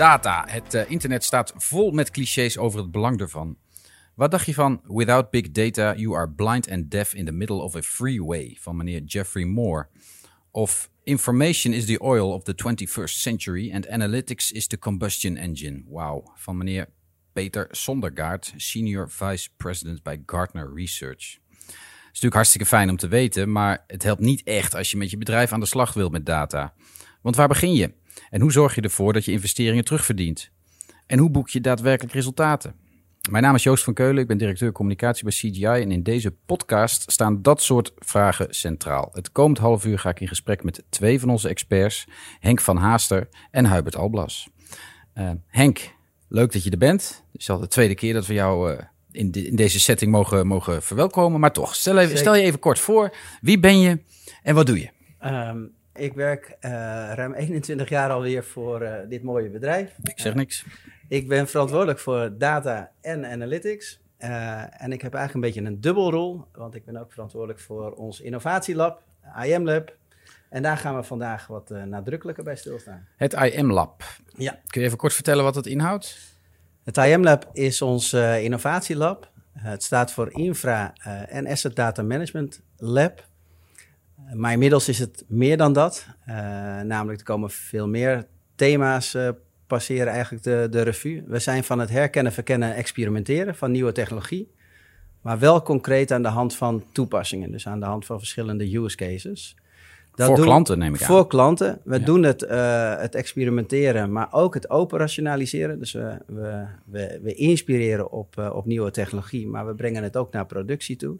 data. Het uh, internet staat vol met clichés over het belang ervan. Wat dacht je van Without big data, you are blind and deaf in the middle of a freeway van meneer Jeffrey Moore? Of Information is the oil of the 21st century and analytics is the combustion engine. Wauw, van meneer Peter Sondergaard, senior vice president bij Gartner Research. Het is natuurlijk hartstikke fijn om te weten, maar het helpt niet echt als je met je bedrijf aan de slag wilt met data. Want waar begin je? En hoe zorg je ervoor dat je investeringen terugverdient? En hoe boek je daadwerkelijk resultaten? Mijn naam is Joost van Keulen, ik ben directeur communicatie bij CGI en in deze podcast staan dat soort vragen centraal. Het komend half uur ga ik in gesprek met twee van onze experts, Henk van Haaster en Hubert Alblas. Uh, Henk, leuk dat je er bent. Het is al de tweede keer dat we jou uh, in, de, in, deze setting mogen, mogen verwelkomen, maar toch, stel, even, stel je even kort voor. Wie ben je en wat doe je? Um, ik werk uh, ruim 21 jaar alweer voor dit mooie bedrijf. Ik zeg niks. Ik ben verantwoordelijk voor data en analytics. Uh, en ik heb eigenlijk een beetje een dubbelrol, want ik ben ook verantwoordelijk voor ons innovatielab, IM Lab. En daar gaan we vandaag wat uh, nadrukkelijker bij stilstaan. Het IM Lab. Ja. Kun je even kort vertellen wat het inhoudt? Het IM Lab is ons uh, innovatielab. het staat voor Infra en Asset Data Management Lab. Maar inmiddels is het meer dan dat. namelijk er komen veel meer thema's passeren eigenlijk de, de revue. We zijn van het herkennen, verkennen en experimenteren van nieuwe technologie. Maar wel concreet aan de hand van toepassingen. Dus aan de hand van verschillende use cases. Dat voor klanten neem ik aan. Voor klanten. We doen het, uh, het experimenteren, maar ook het operationaliseren. Dus we, we, we, we inspireren op, op nieuwe technologie, maar we brengen het ook naar productie toe.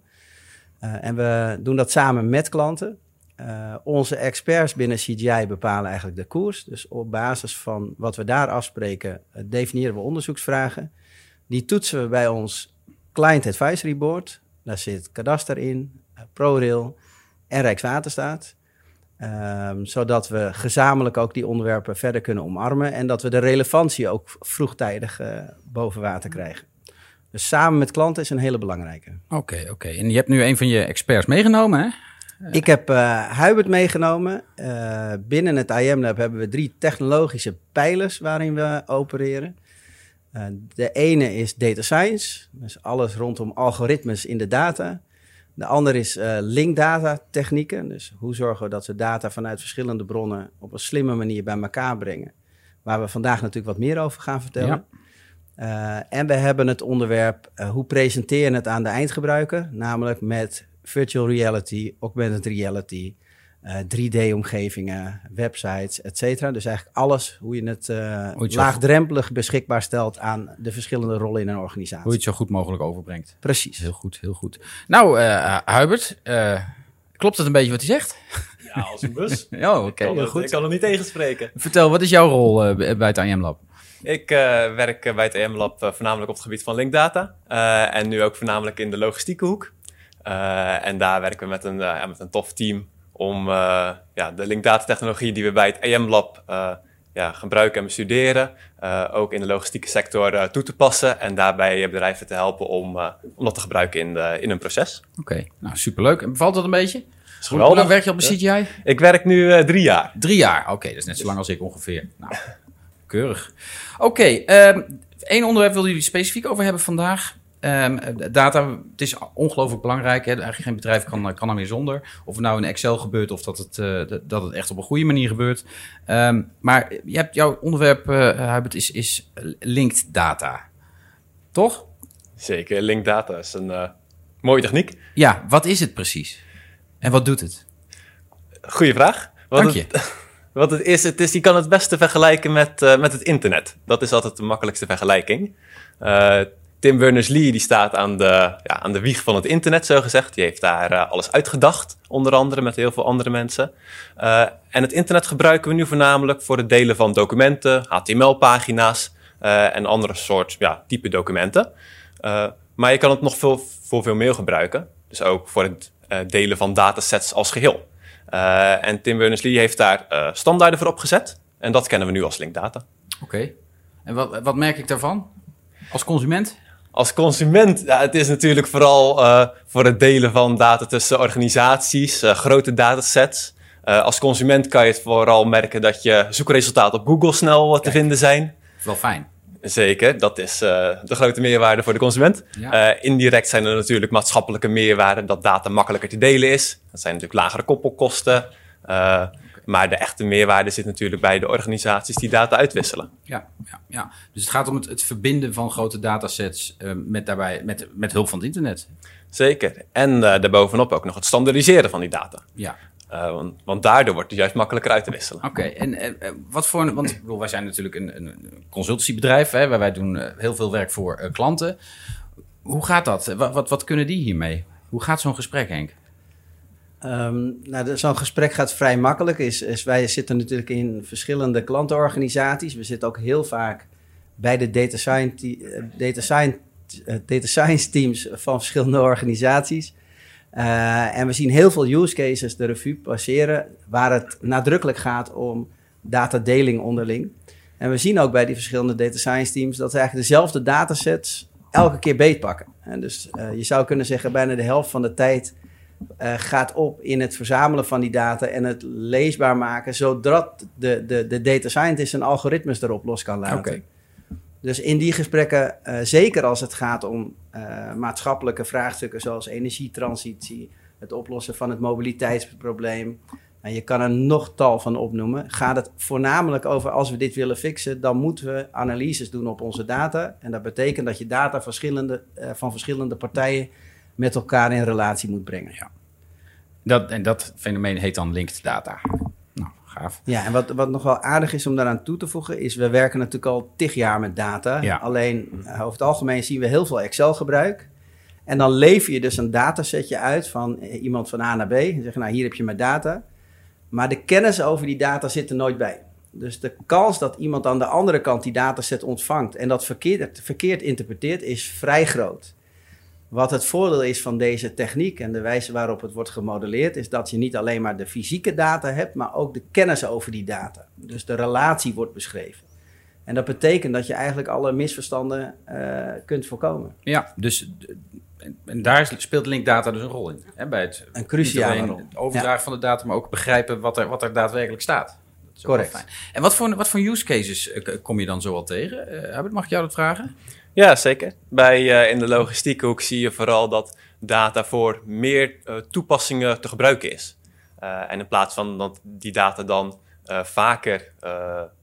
Uh, en we doen dat samen met klanten. Uh, onze experts binnen CGI bepalen eigenlijk de koers. Dus op basis van wat we daar afspreken, uh, definiëren we onderzoeksvragen. Die toetsen we bij ons Client Advisory Board. Daar zit Kadaster in, ProRail en Rijkswaterstaat. Um, zodat we gezamenlijk ook die onderwerpen verder kunnen omarmen. En dat we de relevantie ook vroegtijdig boven water krijgen. Dus samen met klanten is een hele belangrijke. Oké, okay, oké. Okay. En je hebt nu een van je experts meegenomen, hè? Ik heb uh, Hubert meegenomen. Uh, binnen het IM Lab hebben we drie technologische pijlers waarin we opereren. Uh, de ene is data science, dus alles rondom algoritmes in de data. De andere is link data technieken, dus hoe zorgen we dat we data vanuit verschillende bronnen op een slimme manier bij elkaar brengen. Waar we vandaag natuurlijk wat meer over gaan vertellen. Ja. En we hebben het onderwerp hoe presenteer je het aan de eindgebruiker, namelijk met virtual reality, augmented reality, uh, eh, 3D-omgevingen, websites, et cetera. Dus eigenlijk alles hoe je het uh, laagdrempelig beschikbaar stelt aan de verschillende rollen in een organisatie. Hoe je het zo goed mogelijk overbrengt. Precies. Heel goed, heel goed. Nou, uh, Hubert, klopt het een beetje wat hij zegt? Ja, als een bus. oh, oké. Okay, goed. Ik kan er niet tegenspreken. Vertel, wat is jouw rol bij het IM Lab? Ik werk bij het IM Lab voornamelijk op het gebied van linkdata. en nu ook voornamelijk in de logistieke hoek. En daar werken we met een, met een tof team om ja, de linkdata technologie die we bij het EM Lab ja, gebruiken en bestuderen, ook in de logistieke sector toe te passen en daarbij bedrijven te helpen om, om dat te gebruiken in, de, in hun proces. Oké, okay. nou superleuk. En bevalt dat een beetje? Hoe lang werk je op de CGI? Ik werk nu drie jaar. Drie jaar, oké, okay, dat is net zo lang als ik ongeveer. Nou, keurig. Oké, okay, um, één onderwerp wil jullie specifiek over hebben vandaag. Um, data, het is ongelooflijk belangrijk. Hè? Eigenlijk geen bedrijf kan, kan er meer zonder. Of het nou in Excel gebeurt of dat het, uh, dat het echt op een goede manier gebeurt. Um, maar je hebt, jouw onderwerp, uh, Hubert, is, is linked data. Toch? Zeker, linked data is een uh, mooie techniek. Ja, wat is het precies? En wat doet het? Goeie vraag. Wat Dank je. Het, wat het is, het is, je kan het beste vergelijken met, met het internet. Dat is altijd de makkelijkste vergelijking. Tim Berners-Lee die staat aan de, ja, aan de wieg van het internet, zo gezegd. Die heeft daar uh, alles uitgedacht, onder andere met heel veel andere mensen. En het internet gebruiken we nu voornamelijk voor het delen van documenten, HTML-pagina's en andere soort ja, type documenten. maar je kan het nog veel, voor veel meer gebruiken. Dus ook voor het delen van datasets als geheel. En Tim Berners-Lee heeft daar standaarden voor opgezet. En dat kennen we nu als linkdata. Oké. Okay. En wat, wat merk ik daarvan als consument? als consument, ja, het is natuurlijk vooral uh, voor het delen van data tussen organisaties, uh, grote datasets. Uh, als consument kan je het vooral merken dat je zoekresultaten op Google snel te vinden zijn. Wel fijn. Zeker, dat is uh, de grote meerwaarde voor de consument. Ja. Uh, indirect zijn er natuurlijk maatschappelijke meerwaarden dat data makkelijker te delen is. Dat zijn natuurlijk lagere koppelkosten. Uh, maar de echte meerwaarde zit natuurlijk bij de organisaties die data uitwisselen. Ja, ja, ja. dus het gaat om het, het verbinden van grote datasets met, daarbij, met, met hulp van het internet. Zeker. En daarbovenop ook nog het standaardiseren van die data. Ja. Uh, want, want, daardoor wordt het juist makkelijker uit te wisselen. Oké, en uh, wat voor. Want bedoel, wij zijn natuurlijk een, een consultancybedrijf, hè, waar wij doen uh, heel veel werk voor klanten. Hoe gaat dat? Wat, wat, wat, kunnen die hiermee? Hoe gaat zo'n gesprek, Henk? Um, nou, zo'n gesprek gaat vrij makkelijk. Is, is, wij zitten natuurlijk in verschillende klantenorganisaties. We zitten ook heel vaak bij de data science, data science, data science teams van verschillende organisaties. Uh, en we zien heel veel use cases de revue passeren waar het nadrukkelijk gaat om datadeling onderling. En we zien ook bij die verschillende data science teams dat ze eigenlijk dezelfde datasets elke keer beetpakken. En dus uh, je zou kunnen zeggen, bijna de helft van de tijd uh, gaat op in het verzamelen van die data en het leesbaar maken, zodat de, de, de data scientist een algoritmes erop los kan laten. Dus in die gesprekken, uh, zeker als het gaat om uh, maatschappelijke vraagstukken zoals energietransitie, het oplossen van het mobiliteitsprobleem, en je kan er nog tal van opnoemen, gaat het voornamelijk over als we dit willen fixen, dan moeten we analyses doen op onze data. En dat betekent dat je data verschillende, uh, van verschillende partijen met elkaar in relatie moet brengen. Ja. Dat, en dat fenomeen heet dan linked data. Ja, en wat, wat nog wel aardig is om daaraan toe te voegen, is we werken natuurlijk al tig jaar met data. Ja. Alleen uh, over het algemeen zien we heel veel Excel-gebruik. En dan lever je dus een datasetje uit van uh, iemand van A naar B. En zeg nou hier heb je mijn data. Maar de kennis over die data zit er nooit bij. Dus de kans dat iemand aan de andere kant die dataset ontvangt en dat verkeerd, verkeerd interpreteert, is vrij groot. Wat het voordeel is van deze techniek en de wijze waarop het wordt gemodelleerd, is dat je niet alleen maar de fysieke data hebt, maar ook de kennis over die data. Dus de relatie wordt beschreven. En dat betekent dat je eigenlijk alle misverstanden uh, kunt voorkomen. Ja, dus en daar speelt linkdata dus een rol in. Hè, bij het, een cruciale rol. Het overdragen ja. van de data, maar ook begrijpen wat er, wat er daadwerkelijk staat. Correct. Fijn. En wat voor, wat voor use cases kom je dan zo al tegen? Uh, mag ik jou dat vragen? Ja, zeker. Bij, uh, in de logistieke hoek zie je vooral dat data voor meer uh, toepassingen te gebruiken is. Uh, en in plaats van dat die data dan vaker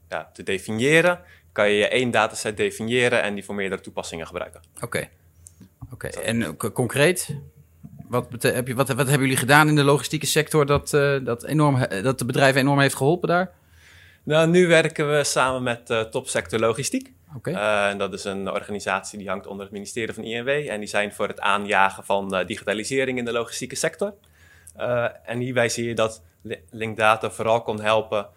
ja, te definiëren, kan je één dataset definiëren en die voor meerdere toepassingen gebruiken. Oké. Okay. Oké. Okay. En concreet? Wat, heb je, wat, wat hebben jullie gedaan in de logistieke sector dat, dat, enorm, dat de bedrijven enorm heeft geholpen daar? Nou, nu werken we samen met Topsector Logistiek. Uh, en dat is een organisatie die hangt onder het ministerie van INW. En die zijn voor het aanjagen van uh, digitalisering in de logistieke sector. Uh, en hierbij zie je dat Linkdata vooral kon helpen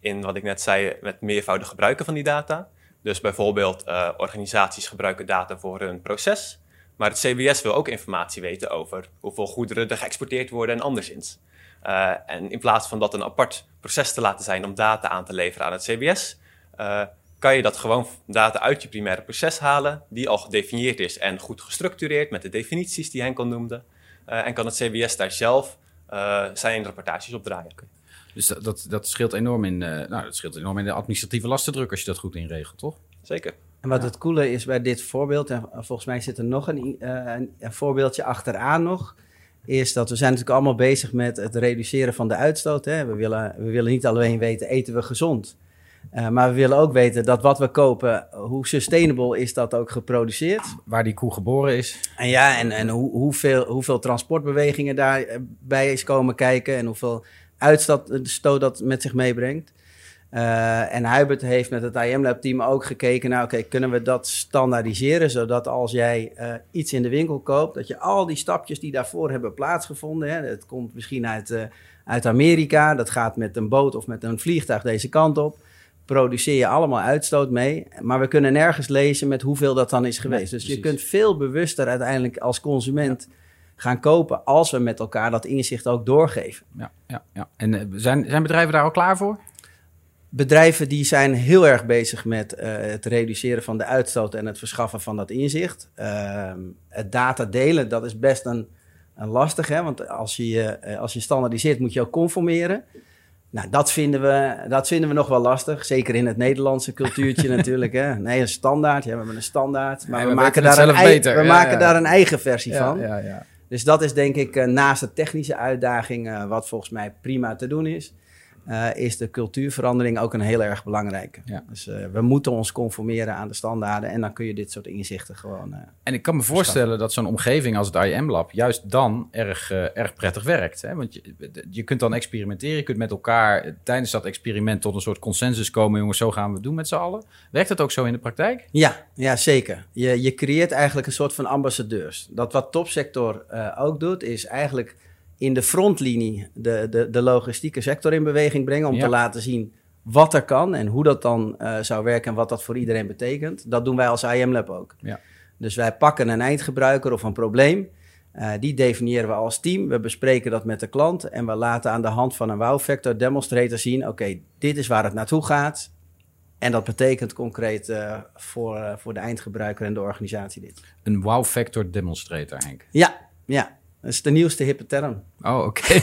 in wat ik net zei, met meervoudig gebruiken van die data. Dus bijvoorbeeld organisaties gebruiken data voor hun proces. Maar het CBS wil ook informatie weten over hoeveel goederen er geëxporteerd worden en anderszins. en in plaats van dat een apart proces te laten zijn om data aan te leveren aan het CBS, kan je dat gewoon data uit je primaire proces halen, die al gedefinieerd is en goed gestructureerd met de definities die Henk al noemde. Uh, en kan het CBS daar zelf uh, zijn rapportages op draaien. Okay. Dus dat, dat, dat, scheelt enorm in, uh, nou, dat scheelt enorm in de administratieve lastendruk als je dat goed inregelt, toch? Zeker. En wat het coole is bij dit voorbeeld, en volgens mij zit er nog een, een, een voorbeeldje achteraan nog, is dat we zijn natuurlijk allemaal bezig met het reduceren van de uitstoot. Hè. We, willen, we willen niet alleen weten, eten we gezond? Uh, maar we willen ook weten dat wat we kopen, hoe sustainable is dat ook geproduceerd? Waar die koe geboren is. En ja, en, en hoe, hoeveel, hoeveel transportbewegingen daarbij is komen kijken en hoeveel uitstoot dat met zich meebrengt. Uh, en Hubert heeft met het IM-lab team ook gekeken naar, oké, okay, kunnen we dat standaardiseren, zodat als jij uh, iets in de winkel koopt, dat je al die stapjes die daarvoor hebben plaatsgevonden, hè, het komt misschien uit, uh, uit Amerika, dat gaat met een boot of met een vliegtuig deze kant op, produceer je allemaal uitstoot mee. Maar we kunnen nergens lezen met hoeveel dat dan is geweest. Nee, dus je kunt veel bewuster uiteindelijk als consument ja. gaan kopen als we met elkaar dat inzicht ook doorgeven. Ja, ja, ja. En uh, zijn, zijn bedrijven daar al klaar voor? Bedrijven die zijn heel erg bezig met uh, het reduceren van de uitstoot en het verschaffen van dat inzicht. Uh, het data delen, dat is best een, een lastig, hè? want als je, als je standaardiseert moet je ook conformeren. Nou, dat vinden, we, dat vinden we nog wel lastig. Zeker in het Nederlandse cultuurtje natuurlijk. Hè. Nee, een standaard. Ja, we hebben een standaard. Maar Nee, we, we maken, daar een, ei- we Ja, maken ja. daar een eigen versie van. ja, ja. Dus dat is denk ik eh, naast de technische uitdaging, eh, wat volgens mij prima te doen is, eh, is de cultuurverandering ook een heel erg belangrijke. Ja. Dus eh, we moeten ons conformeren aan de standaarden en dan kun je dit soort inzichten gewoon. eh, En ik kan me voorstellen dat zo'n omgeving als het IM-lab juist dan erg, erg prettig werkt. Hè? Want je, je kunt dan experimenteren, je kunt met elkaar tijdens dat experiment tot een soort consensus komen. Jongens, zo gaan we het doen met z'n allen. Werkt dat ook zo in de praktijk? Ja, ja zeker. Je, je creëert eigenlijk een soort van ambassadeurs. Dat wat topsector ook doet, is eigenlijk in de frontlinie de, de, de logistieke sector in beweging brengen om Ja. te laten zien wat er kan en hoe dat dan eh, zou werken en wat dat voor iedereen betekent. Dat doen wij als IM Lab ook. Ja. Dus wij pakken een eindgebruiker of een probleem. eh, die definiëren we als team. We bespreken dat met de klant. En we laten aan de hand van een wow-factor demonstrator zien: oké, dit is waar het naartoe gaat. En dat betekent concreet eh, voor, voor de eindgebruiker en de organisatie dit. Een wow-factor demonstrator, Henk. Ja, ja. Dat is de nieuwste hippe term. Oh, oké.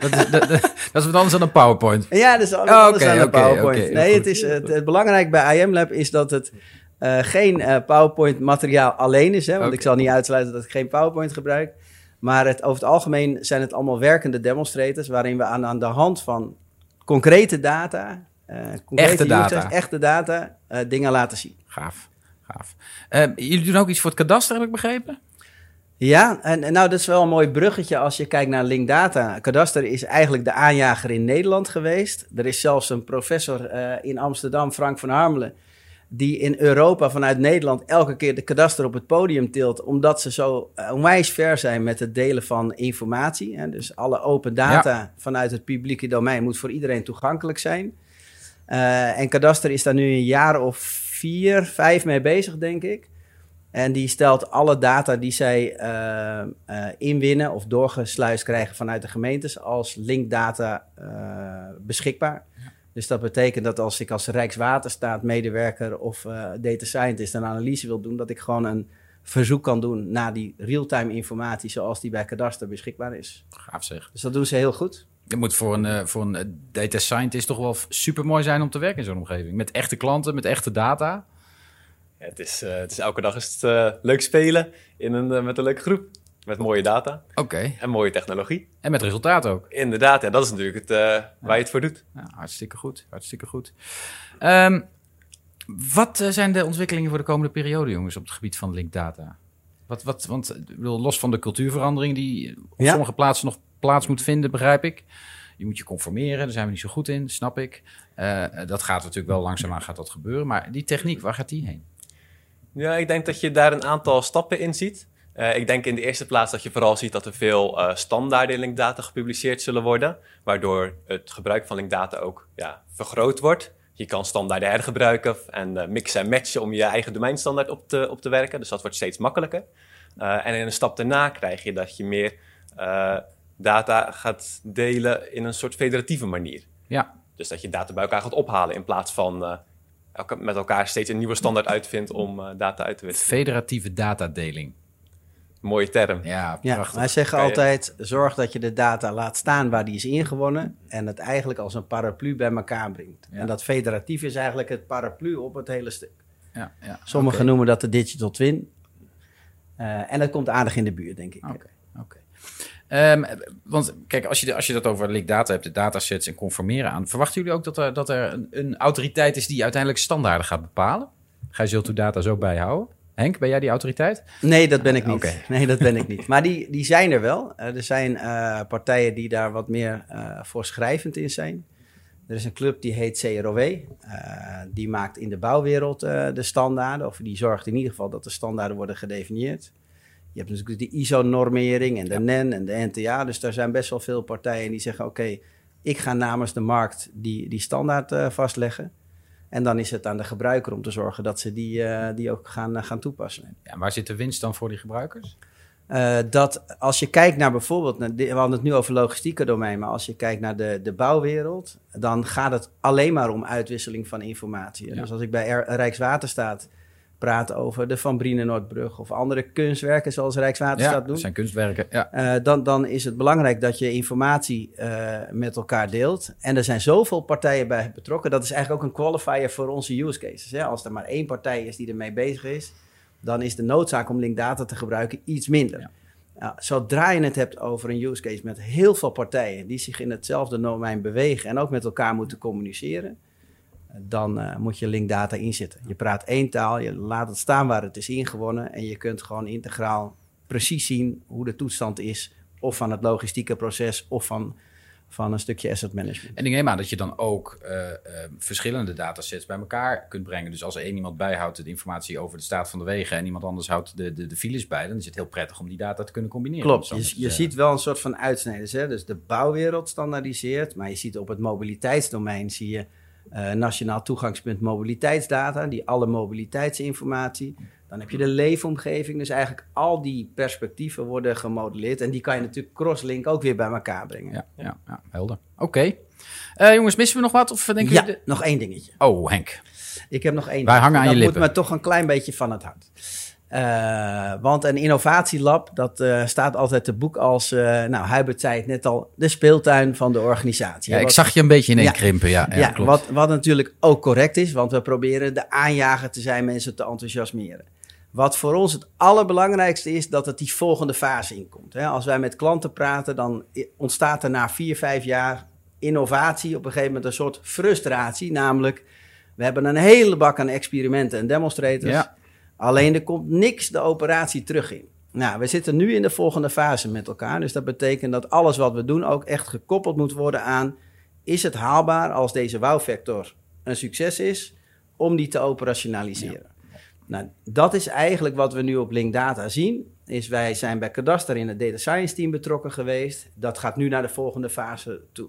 dat, is, dat, dat- dat is wat anders dan een PowerPoint. Ja, dat is Oh, anders dan een oké, PowerPoint. nee, goed. het is het, het belangrijk bij IM Lab is dat het eh, geen eh, PowerPoint materiaal alleen is. Hè, want ik zal niet uitsluiten dat ik geen PowerPoint gebruik. Maar het, over het algemeen zijn het allemaal werkende demonstrators... waarin we aan, aan de hand van concrete data... concrete Echte data. echte data, dingen laten zien. Gaaf, gaaf. Jullie doen ook iets voor het kadaster, heb ik begrepen? Ja, en, en nou, dat is wel een mooi bruggetje als je kijkt naar Linkdata. Kadaster is eigenlijk de aanjager in Nederland geweest. Er is zelfs een professor eh, in Amsterdam, Frank van Harmelen, die in Europa vanuit Nederland elke keer de kadaster op het podium tilt, omdat ze zo onwijs ver zijn met het delen van informatie. Hè. Dus alle open data vanuit het publieke domein moet voor iedereen toegankelijk zijn. Eh, en kadaster is daar nu een jaar of vier, vijf mee bezig, denk ik. En die stelt alle data die zij eh, eh, inwinnen of doorgesluist krijgen vanuit de gemeentes als linkdata eh, beschikbaar. Dus dat betekent dat als ik als Rijkswaterstaat medewerker of data scientist een analyse wil doen, dat ik gewoon een verzoek kan doen naar die real-time informatie zoals die bij Kadaster beschikbaar is. Gaaf zeg. Dus dat doen ze heel goed. Het moet voor een, voor een data scientist toch wel super mooi zijn om te werken in zo'n omgeving. Met echte klanten, met echte data. Ja, het, is, eh, het is elke dag is het, eh, leuk spelen in een, eh, met een leuke groep. Met mooie data Oké. en mooie technologie. En met resultaat ook. Inderdaad, ja, dat is natuurlijk het, eh, waar je het voor doet. Ja, hartstikke goed, hartstikke goed. Ehm, wat zijn de ontwikkelingen voor de komende periode, jongens, op het gebied van linkdata? Wat, wat, want ik bedoel, los van de cultuurverandering die op Ja. sommige plaatsen nog plaats moet vinden, begrijp ik. Je moet je conformeren, daar zijn we niet zo goed in, snap ik. Eh, dat gaat natuurlijk wel langzaamaan gaat dat gebeuren. Maar die techniek, waar gaat die heen? Ja, ik denk dat je daar een aantal stappen in ziet. Eh, ik denk in de eerste plaats dat je vooral ziet dat er veel eh standaarden in linkdata gepubliceerd zullen worden, waardoor het gebruik van linkdata ook ja, vergroot wordt. Je kan standaarden hergebruiken en eh, mixen en matchen om je eigen domeinstandaard op te, op te werken. Dus dat wordt steeds makkelijker. En in een stap daarna krijg je dat je meer data gaat delen in een soort federatieve manier. Ja, Dus dat je data bij elkaar gaat ophalen in plaats van met elkaar steeds een nieuwe standaard uitvindt om eh, data uit te wisselen. federatieve datadeling. Mooie term. Ja, Ja, prachtig. wij zeggen altijd: zorg dat je de data laat staan waar die is ingewonnen en het eigenlijk als een paraplu bij elkaar brengt. Ja. En dat federatief is eigenlijk het paraplu op het hele stuk. Ja, ja. Sommigen noemen dat de digital twin. Eh, en dat komt aardig in de buurt, denk ik. Oké, oké. Ehm, want kijk, als je, als je dat over leak data hebt, de datasets en conformeren aan, verwachten jullie ook dat er, dat er een, een autoriteit is die uiteindelijk standaarden gaat bepalen? Ga je zult uw data zo bijhouden? Henk, ben jij die autoriteit? Nee, dat ben ik niet. Oké. Nee, dat ben ik niet. Maar die, die zijn er wel. Eh, er zijn eh, partijen die daar wat meer eh voorschrijvend in zijn. Er is een club die heet CROW. Eh, die maakt in de bouwwereld eh, de standaarden. Of die zorgt in ieder geval dat de standaarden worden gedefinieerd. Je hebt natuurlijk de ISO-normering en de NEN en de NTA. Dus daar zijn best wel veel partijen die zeggen... oké, ik ga namens de markt die, die standaard eh, vastleggen. En dan is het aan de gebruiker om te zorgen dat ze die, eh, die ook gaan, eh, gaan toepassen. Ja, waar zit de winst dan voor die gebruikers? Dat als je kijkt naar bijvoorbeeld, naar de- we hadden het nu over logistieke domein, maar als je kijkt naar de, de bouwwereld, dan gaat het alleen maar om uitwisseling van informatie. Ja. Dus als ik bij Rijkswaterstaat praat over de Van Brienenoordbrug of andere kunstwerken zoals Rijkswaterstaat Ja, doen. dat zijn kunstwerken. Ja. Eh, dan, dan is het belangrijk dat je informatie eh, met elkaar deelt. En er zijn zoveel partijen bij betrokken. Dat is eigenlijk ook een qualifier voor onze use cases. Hè? Als er maar één partij is die ermee bezig is, dan is de noodzaak om linkdata te gebruiken iets minder. Ja. Nou, zodra je het hebt over een use case met heel veel partijen die zich in hetzelfde domein bewegen en ook met elkaar moeten communiceren, dan eh, moet je linkdata inzetten. Je praat één taal, je laat het staan waar het is ingewonnen en je kunt gewoon integraal precies zien hoe de toestand is, of van het logistieke proces of van, van een stukje asset management. En ik neem aan dat je dan ook eh, eh, verschillende datasets bij elkaar kunt brengen. Dus als er één iemand bijhoudt de informatie over de staat van de wegen en iemand anders houdt de, de, de files bij, dan is het heel prettig om die data te kunnen combineren. Klopt, je, je ziet wel een soort van uitsnijden. Hè? Dus de bouwwereld standaardiseert, maar je ziet op het mobiliteitsdomein zie je eh, nationaal toegangspunt mobiliteitsdata, die alle mobiliteitsinformatie. Dan heb je de leefomgeving, dus eigenlijk al die perspectieven worden gemodelleerd en die kan je natuurlijk crosslink ook weer bij elkaar brengen. Ja, ja, ja helder. Oké. Eh, jongens, missen we nog wat? Of denken Ja, nog één dingetje. Oh, Henk. Ik heb nog één. Wij hangen aan dat je moet lippen. me toch een klein beetje van het hart. Eh, want een innovatielab, dat eh, staat altijd te boek als, eh, nou, Hubert zei het net al, de speeltuin van de organisatie. Ja, ik zag je een beetje ineen Ja. krimpen. Ja, ja, ja, klopt. wat, wat natuurlijk ook correct is, want we proberen de aanjager te zijn, mensen te enthousiasmeren. Wat voor ons het allerbelangrijkste is, dat het die volgende fase inkomt. Hè, als wij met klanten praten, dan ontstaat er na vier, vijf jaar innovatie op een gegeven moment een soort frustratie. Namelijk, we hebben een hele bak aan experimenten en demonstrators. Ja. Alleen er komt niks de operatie terug in. Nou, we zitten nu in de volgende fase met elkaar. Dus dat betekent dat alles wat we doen ook echt gekoppeld moet worden aan... is het haalbaar als deze wow-factor een succes is... om die te operationaliseren. Nou, dat is eigenlijk wat we nu op Linkdata zien. Is wij zijn bij Kadaster in het data science team betrokken geweest. Dat gaat nu naar de volgende fase toe.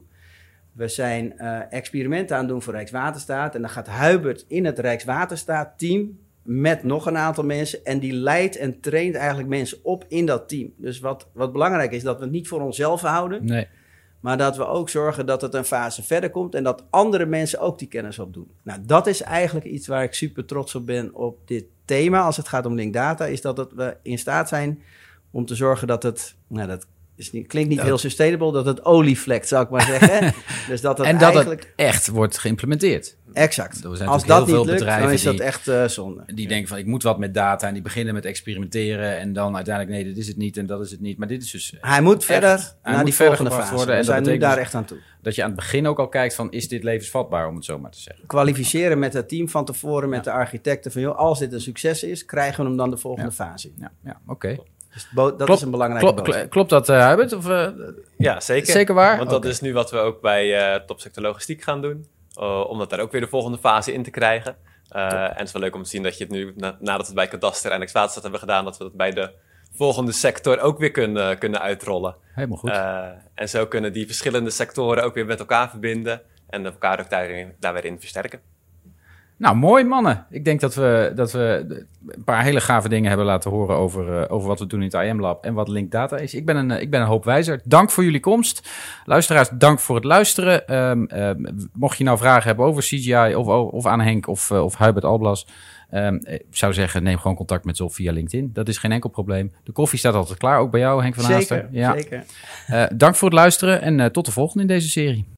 We zijn eh, experimenten aan het doen voor Rijkswaterstaat. En dan gaat Hubert in het Rijkswaterstaat team met nog een aantal mensen. En die leidt en traint eigenlijk mensen op in dat team. Dus wat, wat belangrijk is, dat we het niet voor onszelf houden. Nee. Maar dat we ook zorgen dat het een fase verder komt. En dat andere mensen ook die kennis opdoen. Nou, dat is eigenlijk iets waar ik super trots op ben op dit thema. Als het gaat om linkdata. Is dat het, we in staat zijn om te zorgen dat het... Nou, dat is niet, klinkt niet heel sustainable. Dat het olievlekt, zou ik maar zeggen. dus dat het En dat eigenlijk... het echt wordt geïmplementeerd. Exact. Er zijn Als dat heel niet veel lukt, bedrijven dan is dat die- echt eh, zonde. Die denken van ik moet wat met data en die beginnen met experimenteren en dan uiteindelijk nee, dit is het niet en dat is het niet. Maar dit is dus Hij moet verder hij naar moet die verder volgende fase. worden We en dat zijn nu daar dus- echt aan toe. dat je aan het begin ook al kijkt van is dit levensvatbaar om het zo maar te zeggen. Kwalificeren met het team van tevoren, met de architecten. Van joh, als dit een succes is, krijgen we hem dan de volgende fase in. Ja, ja oké. Dus dat Klopt- is een belangrijke Klopt, boodschap. kl- klopt dat uh, Hubert? Of, uh, Ja, zeker. Zeker waar? Want dat is nu wat we ook bij uh, topsector logistiek gaan doen. Uh, om dat daar ook weer de volgende fase in te krijgen. Uh, en het is wel leuk om te zien dat je het nu, na, nadat we het bij Kadaster en Rijkswaterstaat hebben gedaan, dat we dat bij de volgende sector ook weer kunnen, kunnen uitrollen. Helemaal goed. Uh, en zo kunnen die verschillende sectoren ook weer met elkaar verbinden en elkaar ook daarin, daar weer in versterken. Nou, mooi mannen. Ik denk dat we, dat we een paar hele gave dingen hebben laten horen over, uh, over wat we doen in het IM Lab en wat Link Data is. Ik ben een, ik ben een hoop wijzer. Dank voor jullie komst. Luisteraars, dank voor het luisteren. Um, um, mocht je nou vragen hebben over CGI of, of aan Henk of, uh, of Hubert Alblas, um, ik zou zeggen, neem gewoon contact met ze op via LinkedIn. Dat is geen enkel probleem. De koffie staat altijd klaar, ook bij jou, Henk van zeker, Haaster. Ja. Zeker. Uh, dank voor het luisteren en tot de volgende in deze serie.